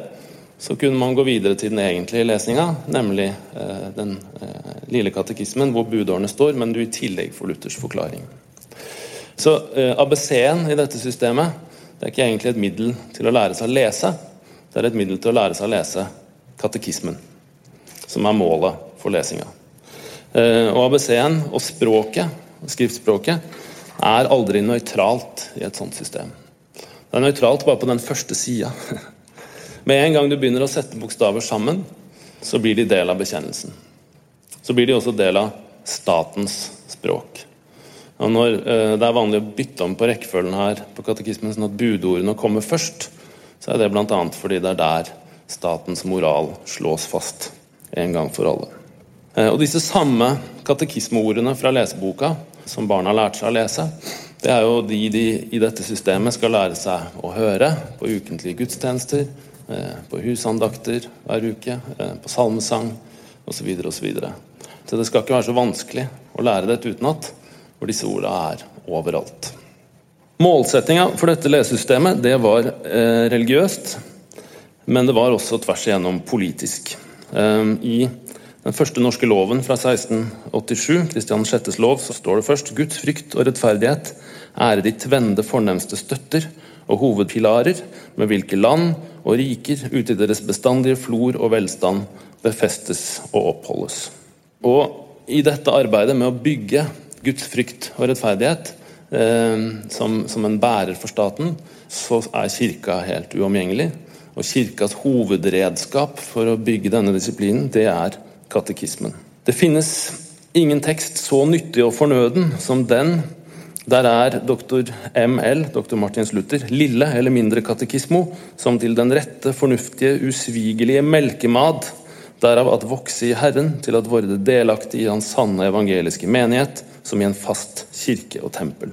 så kunne man gå videre til den egentlige lesninga, nemlig eh, den eh, lille katekismen hvor budårene står, men du i tillegg får Luthers forklaring. Så eh, ABC-en i dette systemet det er ikke egentlig et middel til å lære seg å lese, det er et middel til å lære seg å lese katekismen som er målet for lesinga. Eh, og ABC-en og språket, skriftspråket, er aldri nøytralt i et sånt system. Det er nøytralt bare på den første sida. Med en gang du begynner å sette bokstaver sammen, så blir de del av bekjennelsen. Så blir de også del av statens språk. Og når eh, det er vanlig å bytte om på rekkefølgen her på katekismen, sånn at budordene kommer først, så er det bl.a. fordi det er der statens moral slås fast en gang for alle. Eh, og disse samme katekismeordene fra leseboka som barna lærte seg å lese, det er jo de de i dette systemet skal lære seg å høre på ukentlige gudstjenester, på husandakter hver uke, eh, på salmesang osv. osv. Så, så det skal ikke være så vanskelig å lære det utenat, hvor disse ordene er overalt. Målsettinga for dette lesesystemet det var eh, religiøst, men det var også tvers igjennom politisk. Eh, I den første norske loven fra 1687, Kristian 6.s lov, så står det først Guds frykt og rettferdighet ære de tvende fornemste støtter og hovedpilarer, med hvilke land og riker ute i deres bestandige flor og velstand befestes og oppholdes. Og i dette arbeidet med å bygge Guds frykt og rettferdighet eh, som, som, en bærer for staten, så er kirka helt uomgjengelig. Og Kirkas hovedredskap for å bygge denne disiplinen, det er katekismen. Det finnes ingen tekst så nyttig og fornøden som den Der er doktor ML, doktor Martins Luther, lille eller mindre katekismo, som til den rette, fornuftige, usvigelige melkemad, derav at vokse i Herren, til at vorde delaktig i Hans sanne evangeliske menighet, som i en fast kirke og tempel.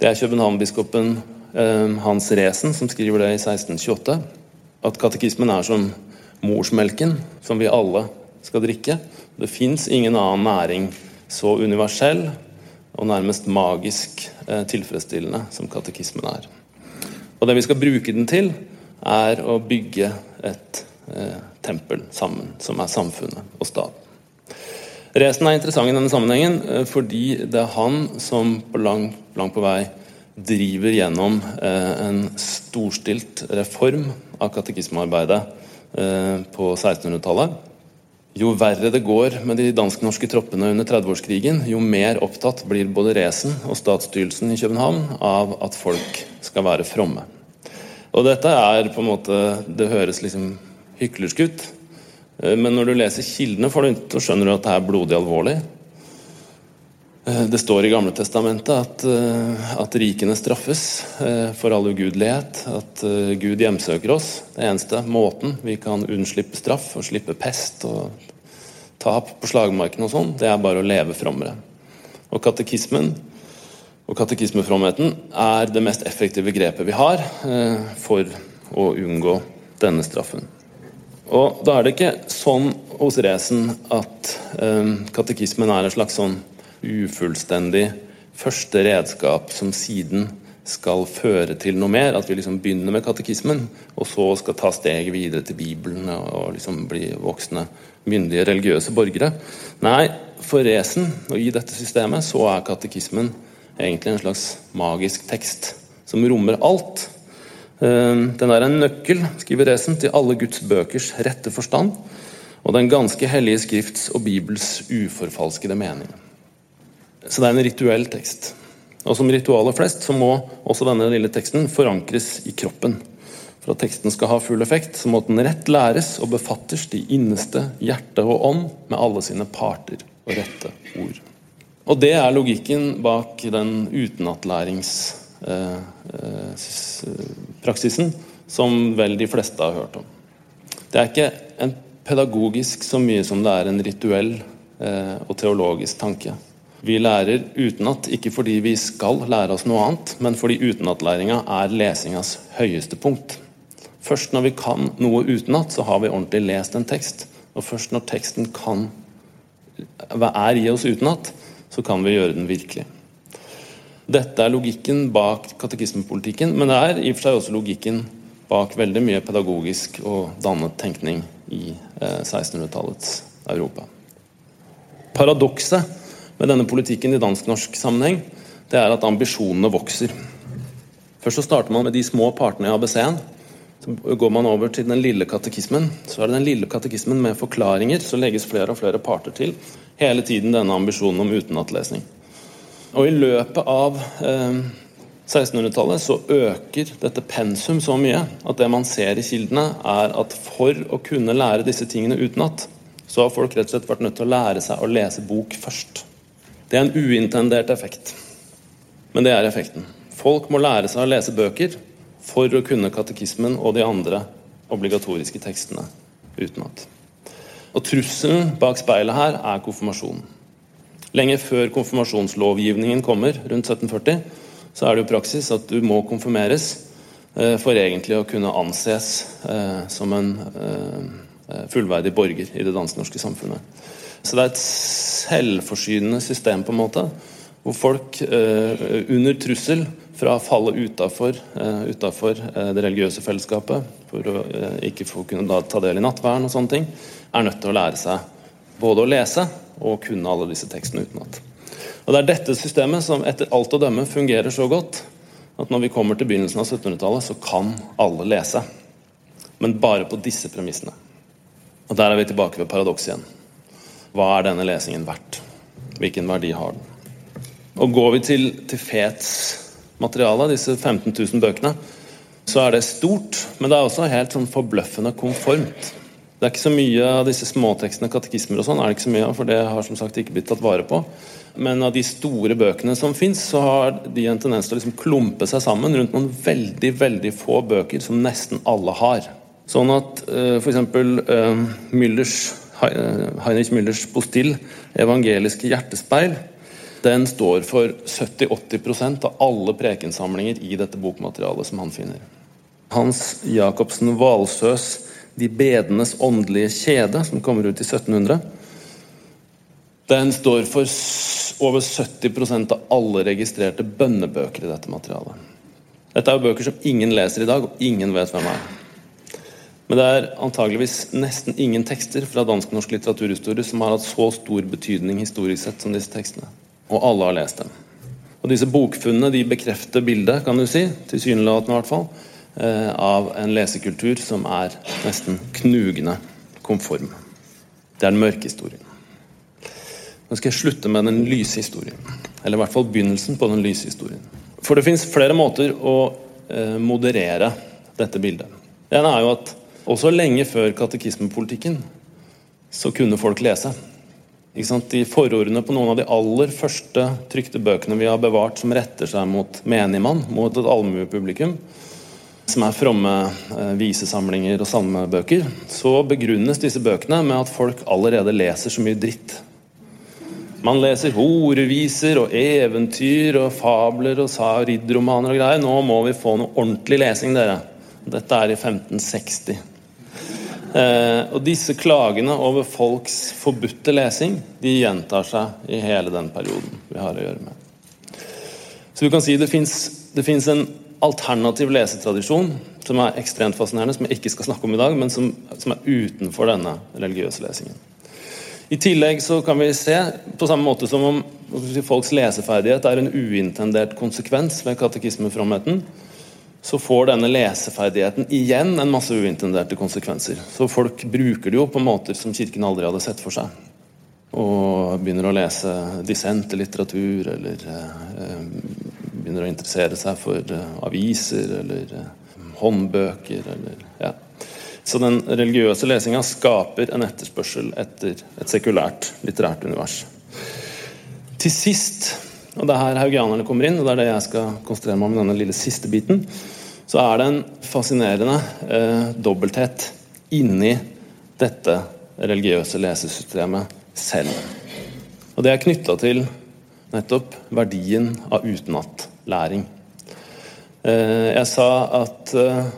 Det er København-biskopen eh, Hans Resen som skriver det i 1628. At katekismen er som morsmelken, som vi alle skal drikke. Det fins ingen annen næring så universell og nærmest magisk eh, tilfredsstillende som katekismen er. Og det vi skal bruke den til, er å bygge et eh, tempel sammen, som er samfunnet og staten. Resen er interessant i denne sammenhengen eh, fordi det er han som på lang, langt på vei driver gjennom eh, en storstilt reform av katekismearbeidet eh, på 1600-tallet. Jo verre det går med de dansk-norske troppene under 30-årskrigen, jo mer opptatt blir både Resen og statsstyrelsen i København av at folk skal være fromme. Og dette er på en måte Det høres liksom hyklersk ut, eh, men når du leser kildene, får du, så skjønner du at det er blodig alvorlig. Eh, det står i Gamle Testamentet at, eh, at rikene straffes for all ugudelighet. At Gud hjemsøker oss. Det eneste måten vi kan unnslippe straff og slippe pest og tap på slagmarken og sånn, det er bare å leve frommere. Og katekismen og katekismefromheten er det mest effektive grepet vi har for å unngå denne straffen. Og da er det ikke sånn hos Resen at katekismen er en slags sånn ufullstendig første redskap som siden skal føre til noe mer. At vi liksom begynner med katekismen, og så skal ta steget videre til Bibelen og liksom bli voksne, myndige religiøse borgere. Nei, for Resen og i dette systemet så er katekismen egentlig en slags magisk tekst som rommer alt. Ehm, den er en nøkkel, skriver Resen, til alle Guds bøkers rette forstand og den ganske hellige skrifts og Bibels uforfalskede mening. Så det er en rituell tekst. Og som ritualer flest så må også denne lille teksten forankres i kroppen. For at teksten skal ha full effekt, så må den rett læres og befattes de inneste hjerte og ånd med alle sine parter og rette ord. Og det er logikken bak den utenatlæringspraksisen eh, som vel de fleste har hørt om. Det er ikke en pedagogisk så mye som det er en rituell eh, og teologisk tanke. Vi lærer utenat, ikke fordi vi skal lære oss noe annet, men fordi utenatlæringa er lesingas høyeste punkt. Først når vi kan noe utenat, så har vi ordentlig lest en tekst. Og først når teksten kan, er i oss utenat, så kan vi gjøre den virkelig. Dette er logikken bak katekismepolitikken, men det er i og for seg også logikken bak veldig mye pedagogisk og dannet tenkning i 1600-tallets eh, Europa. Paradokset med denne politikken i dansk-norsk sammenheng, det er at ambisjonene vokser. Først så starter man med de små partene i ABC-en. Så går man over til den lille katekismen. Så er det den lille katekismen med forklaringer. Så legges flere og flere parter til. Hele tiden denne ambisjonen om utenatlesning. Og i løpet av eh, 1600-tallet så øker dette pensum så mye at det man ser i kildene, er at for å kunne lære disse tingene utenat, så har folk rett og slett vært nødt til å lære seg å lese bok først. Det er en uintendert effekt, men det er effekten. Folk må lære seg å lese bøker for å kunne katekismen og de andre obligatoriske tekstene utenat. Og Trusselen bak speilet her er konfirmasjonen. Lenge før konfirmasjonslovgivningen kommer, rundt 1740, så er det jo praksis at du må konfirmeres eh, for egentlig å kunne anses eh, som en eh, fullverdig borger i det dansk-norske samfunnet. Så det er et selvforsynende system, på en måte, hvor folk eh, under trussel fra å falle utafor eh, eh, det religiøse fellesskapet, for å eh, ikke få kunne ta del i nattverden og sånne ting, er nødt til å lære seg både å lese og kunne alle disse tekstene utenat. Og Det er dette systemet som etter alt å dømme fungerer så godt at når vi kommer til begynnelsen av 1700-tallet, så kan alle lese. Men bare på disse premissene. Og Der er vi tilbake ved paradokset igjen. Hva er denne lesingen verdt? Hvilken verdi har den? Og Går vi til, til Fets materiale, disse 15 000 bøkene, så er det stort, men det er også helt sånn forbløffende konformt. Det er ikke så mye av disse småtekstene, katekismer og sånn, er det ikke så mye av, for det har som sagt ikke blitt tatt vare på. Men av de store bøkene som fins, så har de en tendens til å liksom klumpe seg sammen rundt noen veldig, veldig få bøker som nesten alle har. Sånn at uh, f.eks. Uh, Müllers, Heinrich Müllers postill, 'Evangeliske hjertespeil', den står for 70-80% av alle prekensamlinger i dette bokmaterialet som han finner. Hans Jacobsen Valsøs 'De bedenes åndelige kjede', som kommer ut i 1700, den står for over 70% av alle registrerte bønnebøker i dette materialet. Dette er jo bøker som ingen leser i dag, og ingen vet hvem er. Men det er antageligvis nesten ingen tekster fra dansk-norsk litteraturhistorie som har hatt så stor betydning historisk sett som disse tekstene. Og alle har lest dem. Og disse bokfunnene de bekrefter bildet, kan du si, tilsynelatende i hvert fall, eh, av en lesekultur som er nesten knugende konform. Det er den mørke historien. Nå skal jeg slutte med den lyse historien. Eller i hvert fall begynnelsen på den lyse historien. For det fins flere måter å eh, moderere dette bildet. Det ene er jo at også lenge før katekismepolitikken så kunne folk lese. De forordene på noen av de aller første trykte bøkene vi har bevart som retter seg mot menigmann, mot et allmuepublikum, som er fromme eh, visesamlinger og salmebøker, så begrunnes disse bøkene med at folk allerede leser så mye dritt man leser horeviser og eventyr og fabler og ridderromaner og greier. Nå må vi få noe ordentlig lesing, dere. Dette er i 1560. Eh, og disse klagene over folks forbudte lesing de gjentar seg i hele den perioden vi har å gjøre med. Så du kan si det fins en alternativ lesetradisjon som er ekstremt fascinerende, som jeg ikke skal snakke om i dag, men som, som er utenfor denne religiøse lesingen. I tillegg så kan vi se, på samme måte som om folks leseferdighet er en uintendert konsekvens ved katekismefromheten, så får denne leseferdigheten igjen en masse uintenderte konsekvenser. Så folk bruker det jo på måter som Kirken aldri hadde sett for seg. Og begynner å lese dissentlitteratur, eller eh, begynner å interessere seg for eh, aviser eller eh, håndbøker, eller ja. Så den religiøse lesinga skaper en etterspørsel etter et sekulært litterært univers. Til sist, og det er her haugianerne kommer inn, og det er det jeg skal konsentrere meg om denne lille siste biten, så er det en fascinerende eh, dobbelthet inni dette religiøse lesesystemet selv. Og det er knytta til nettopp verdien av utenatlæring. Eh, jeg sa at eh,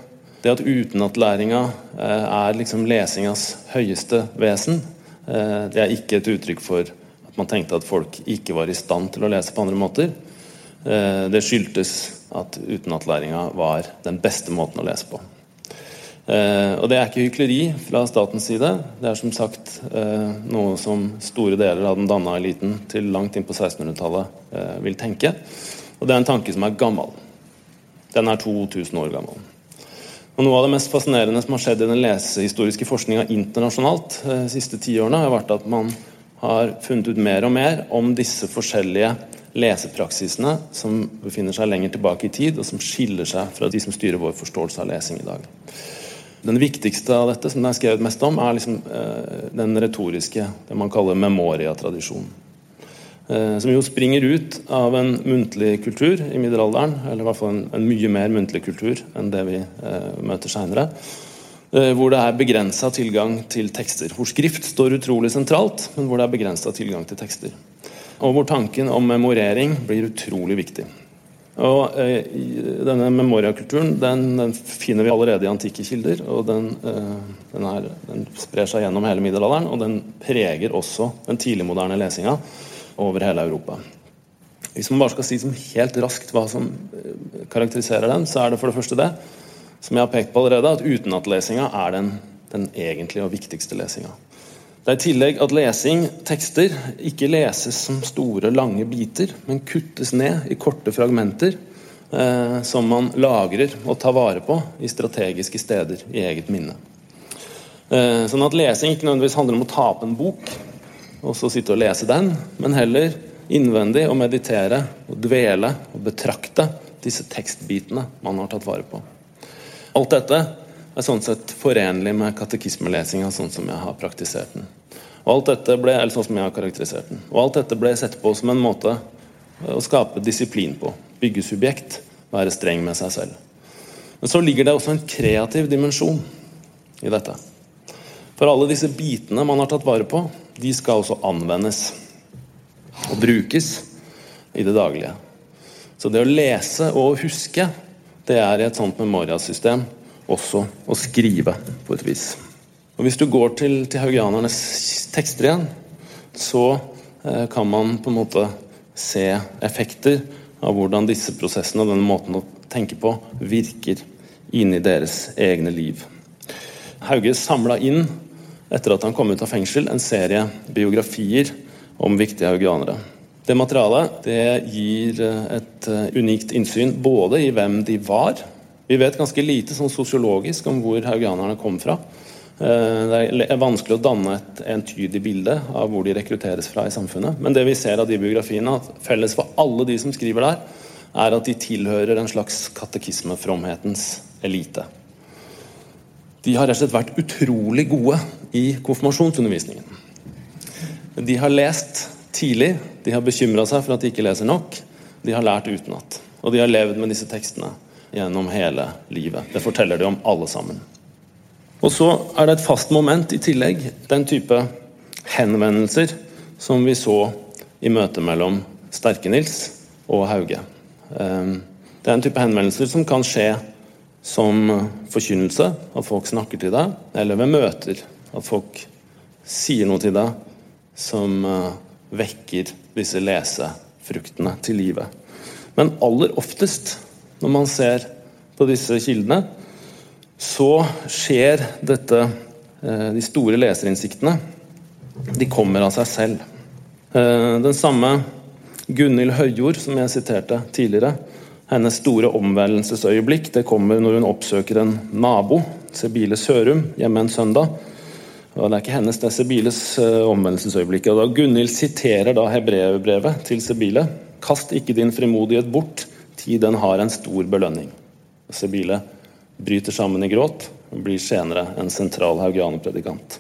det at utenatlæringa eh, er liksom lesingas høyeste vesen, eh, det er ikke et uttrykk for at man tenkte at folk ikke var i stand til å lese på andre måter. Eh, det skyldtes at utenatlæringa var den beste måten å lese på. Og Det er ikke hykleri fra statens side. Det er som sagt noe som store deler av den danna eliten til langt inn på 1600-tallet vil tenke. Og det er en tanke som er gammel. Den er 2000 år gammel. Og Noe av det mest fascinerende som har skjedd i den lesehistoriske forskninga internasjonalt eh, de siste ti årene, har vært at man har funnet ut mer og mer om disse forskjellige lesepraksisene som befinner seg lenger tilbake i tid, og som skiller seg fra de som styrer vår forståelse av lesing i dag. Den viktigste av dette, som det er skrevet mest om, er liksom, eh, den retoriske, det man kaller memoria-tradisjonen. Eh, som jo springer ut av en muntlig kultur i middelalderen, eller i hvert fall en, en mye mer muntlig kultur enn det vi eh, møter seinere. Eh, hvor det er begrensa tilgang til tekster. Hvor skrift står utrolig sentralt, men hvor det er begrensa tilgang til tekster. Og hvor tanken om memorering blir utrolig viktig. Og eh, Denne memoriakulturen den, den, finner vi allerede i antikke kilder. og den, eh, den, er, den, sprer seg gjennom hele middelalderen, og den preger også den tidligmoderne lesinga over hele Europa. Hvis man bare skal si som helt raskt hva som eh, karakteriserer den, så er det for det første det, som jeg har pekt på allerede, at utenatlesinga er den, den egentlige og viktigste lesinga. Det er i tillegg at lesing, tekster, ikke leses som store, lange biter, men kuttes ned i korte fragmenter eh, som man lagrer og tar vare på i strategiske steder i eget minne. Eh, sånn at lesing ikke nødvendigvis handler om å ta opp en bok, og så sitte og lese den, men heller innvendig å meditere og dvele og betrakte disse tekstbitene man har tatt vare på. Alt dette er sånn sett forenlig med katekismelesinga sånn som jeg har praktisert den. Og alt dette ble, eller sånn som jeg har karakterisert den. Og alt dette ble sett på som en måte å skape disiplin på. Bygge subjekt, være streng med seg selv. Men så ligger det også en kreativ dimensjon i dette. For alle disse bitene man har tatt vare på, de skal også anvendes og brukes i det daglige. Så det å lese og huske, det er i et sånt memoriasystem også å skrive, på et vis. Og Hvis du går til, til haugianernes tekster igjen, så eh, kan man på en måte se effekter av hvordan disse prosessene og denne måten å tenke på virker inni deres egne liv. Hauge samla inn, etter at han kom ut av fengsel, en serie biografier om viktige haugianere. Det materialet det gir eh, et eh, unikt innsyn både i hvem de var Vi vet ganske lite sånn sosiologisk om hvor haugianerne kom fra. Eh, det er vanskelig å danne et entydig bilde av hvor de rekrutteres fra i samfunnet. Men det vi ser av de biografiene, at felles for alle de som skriver der, er at de tilhører en slags katekismefromhetens elite. De har rett og slett vært utrolig gode i konfirmasjonsundervisningen. De har lest tidlig, de har bekymra seg for at de ikke leser nok. De har lært utenat. Og de har levd med disse tekstene gjennom hele livet. Det forteller de om alle sammen. Og så er det et fast moment i tillegg, den type henvendelser som vi så i møtet mellom Sterke-Nils og Hauge. Ehm, det er en type henvendelser som kan skje som forkynnelse, at folk snakker til deg, eller ved møter, at folk sier noe til deg som eh, vekker disse lesefruktene til livet. Men aller oftest, når man ser på disse kildene, så skjer dette eh, De store leserinnsiktene de kommer av seg selv. Eh, den samme Gunhild Høyjord, som jeg siterte tidligere, hennes store omvendelsesøyeblikk det kommer når hun oppsøker en nabo, Sebile Sørum, hjemme en søndag. Og Det er ikke hennes, det er Sebiles eh, omvendelsesøyeblikk. Og da Gunhild siterer da hebreerbrevet til Sebile. Kast ikke din frimodighet bort, ti den har en stor belønning. Sebile bryter sammen i gråt og blir senere en sentral haugianerpredikant.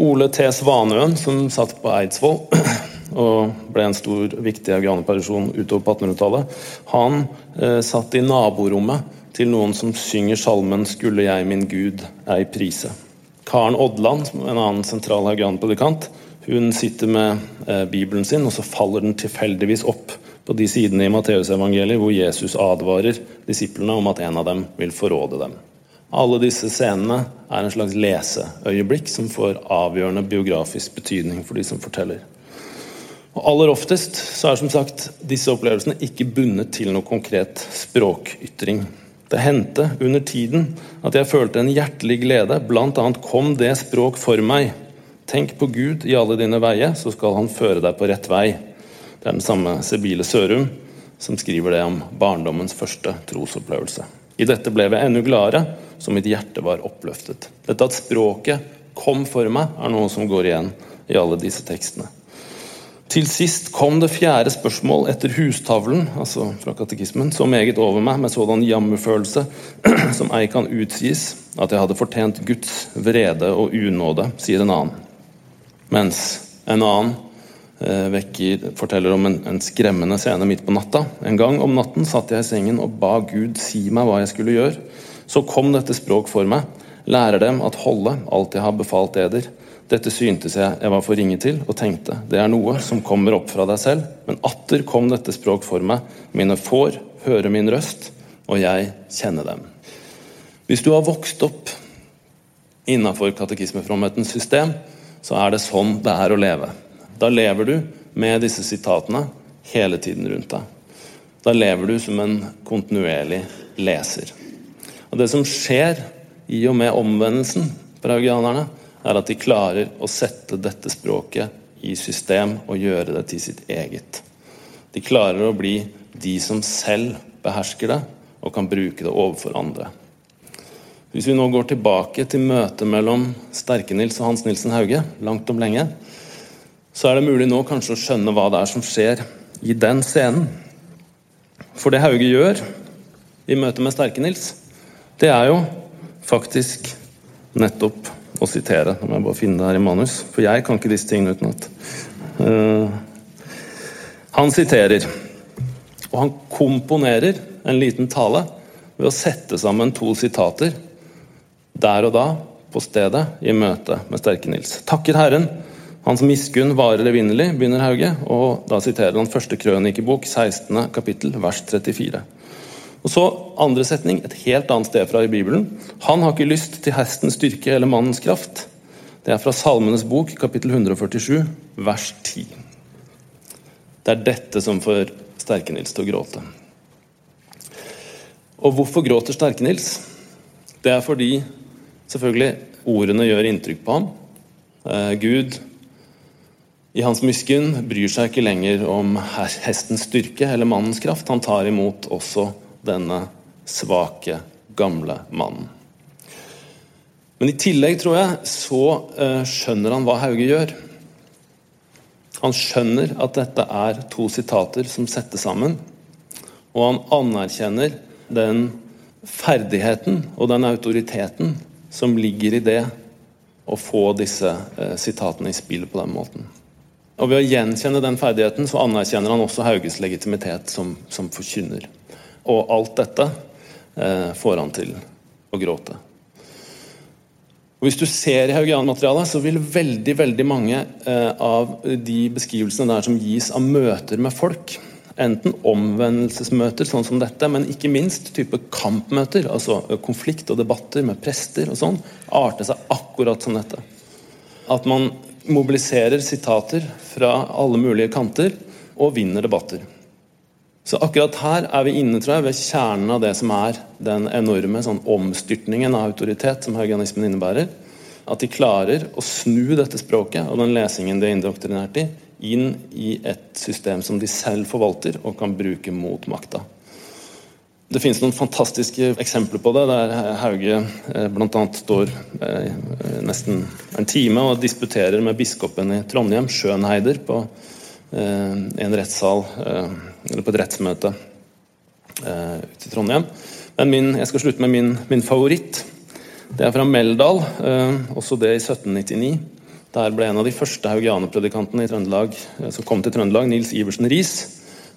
Ole T. Svanøen, som satt på Eidsvoll og ble en stor, viktig haugianerperson utover på 1800-tallet, han eh, satt i naborommet til noen som synger salmen 'Skulle jeg min Gud ei prise'. Karen Odland, en annen sentral haugianpredikant, hun sitter med eh, Bibelen sin, og så faller den tilfeldigvis opp på de sidene i Matteusevangeliet hvor Jesus advarer disiplene om at en av dem vil forråde dem. Alle disse scenene er en slags leseøyeblikk som får avgjørende biografisk betydning for de som forteller. Og Aller oftest så er som sagt disse opplevelsene ikke bundet til noe konkret språkytring. Det hendte under tiden at jeg følte en hjertelig glede, blant annet kom det språk for meg. Tenk på Gud i alle dine veier, så skal han føre deg på rett vei. Det er den samme Sebile Sørum som skriver det om barndommens første trosopplevelse. I dette ble jeg enda gladere, så mitt hjerte var oppløftet. Dette at språket kom for meg, er noe som går igjen i alle disse tekstene. Til sist kom det fjerde spørsmål etter hustavlen, altså fra katekismen, så meget over meg med sådan jammerfølelse som ei kan utsies, at jeg hadde fortjent Guds vrede og unåde, sier en annen. Mens en annen Eh, vekker, forteller om en, en, skremmende scene midt på natta. En gang om natten satt jeg i sengen og ba Gud si meg hva jeg skulle gjøre. Så kom dette språk for meg. Lærer dem at holde alt jeg har befalt eder. Dette syntes jeg jeg var for ringe til, og tenkte det er noe som kommer opp fra deg selv. Men atter kom dette språk for meg. Mine får høre min røst, og jeg kjenner dem. Hvis du har vokst opp innafor katekismefromhetens system, så er det sånn det er å leve. Da lever du med disse sitatene hele tiden rundt deg. Da lever du som en kontinuerlig leser. Og Det som skjer i og med omvendelsen for haugianerne, er at de klarer å sette dette språket i system og gjøre det til sitt eget. De klarer å bli de som selv behersker det og kan bruke det overfor andre. Hvis vi nå går tilbake til møtet mellom Sterke-Nils og Hans Nilsen Hauge, langt om lenge, så er det mulig nå kanskje å skjønne hva det er som skjer i den scenen. For det Hauge gjør i møte med Sterke-Nils, det er jo faktisk nettopp å sitere. Nå må jeg bare finne det her i manus, for jeg kan ikke disse tingene utenat. Uh, han siterer, og han komponerer en liten tale ved å sette sammen to sitater der og da, på stedet, i møte med Sterke-Nils. Takker Herren, hans miskunn varer evinnelig, begynner Hauge, og da siterer han første krønikebok, 16. kapittel, vers 34. Og så andre setning, et helt annet sted fra i Bibelen. Han har ikke lyst til hestens styrke eller mannens kraft. Det er fra Salmenes bok, kapittel 147, vers 10. Det er dette som får Sterke-Nils til å gråte. Og hvorfor gråter Sterke-Nils? Det er fordi selvfølgelig ordene gjør inntrykk på ham. Eh, Gud i hans miskunn bryr seg ikke lenger om hestens styrke eller mannens kraft. Han tar imot også denne svake, gamle mannen. Men i tillegg, tror jeg, så uh, skjønner han hva Hauge gjør. Han skjønner at dette er to sitater som settes sammen, og han anerkjenner den ferdigheten og den autoriteten som ligger i det å få disse uh, sitatene i spill på den måten. Og Ved å gjenkjenne den ferdigheten så anerkjenner han også Hauges legitimitet som, som forkynner. Og alt dette eh, får han til å gråte. Og Hvis du ser i Haugian-materialet, så vil veldig veldig mange eh, av de beskrivelsene der som gis av møter med folk, enten omvendelsesmøter sånn som dette, men ikke minst type kampmøter, altså konflikt og debatter med prester og sånn, arter seg akkurat som dette. At man mobiliserer sitater fra alle mulige kanter og vinner debatter. Så akkurat her er vi inne tror jeg, ved kjernen av det som er den enorme sånn, omstyrtningen av autoritet som haugianismen innebærer. At de klarer å snu dette språket og den lesingen de er indoktrinert i, inn i et system som de selv forvalter og kan bruke mot makta. Det finnes noen fantastiske eksempler på det, der Hauge eh, bl.a. står eh, nesten en time og disputerer med biskopen i Trondheim, Schönheider, på Eh, en rettssal, eller på et rettsmøte eh, ute i Trondheim. Men min, jeg skal slutte med min, min, favoritt. Det er fra Meldal, også det i 1799. Der ble en av de første haugianerpredikantene Trøndelag som kom til Trøndelag, Nils Iversen Riis.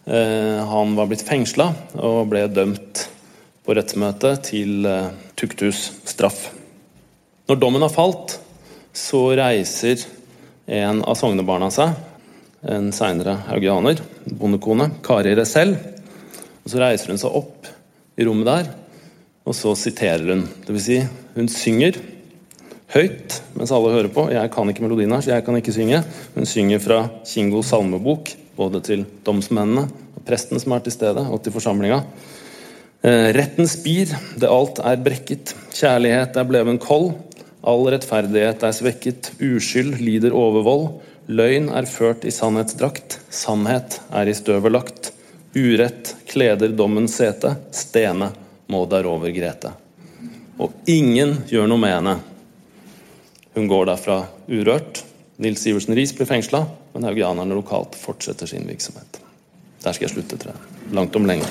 Han var blitt fengsla og ble dømt på rettsmøtet til tukthus straff. Når dommen har falt, så reiser en av sognebarna seg en seinere haugianer, bondekone, Kari Resell. Og Så reiser hun seg opp i rommet der, og så siterer hun. Dvs. Si, hun synger høyt mens alle hører på. Jeg kan ikke melodien her, så jeg kan ikke synge. Hun synger fra Kingos salmebok, både til domsmennene og presten som er til stede, og til forsamlinga. Retten spir, det alt er brekket. Kjærlighet er bleven kold. All rettferdighet er svekket. Uskyld lider overvold. Løgn er ført i sannhetsdrakt, sannhet er i støvet lagt. Urett kleder dommens sete, stene må derover grete. Og ingen gjør noe med henne. Hun går derfra urørt. Nils Iversen Riis blir fengsla, men haugianerne lokalt fortsetter sin virksomhet. Der skal jeg slutte, tror jeg. Langt om lenge.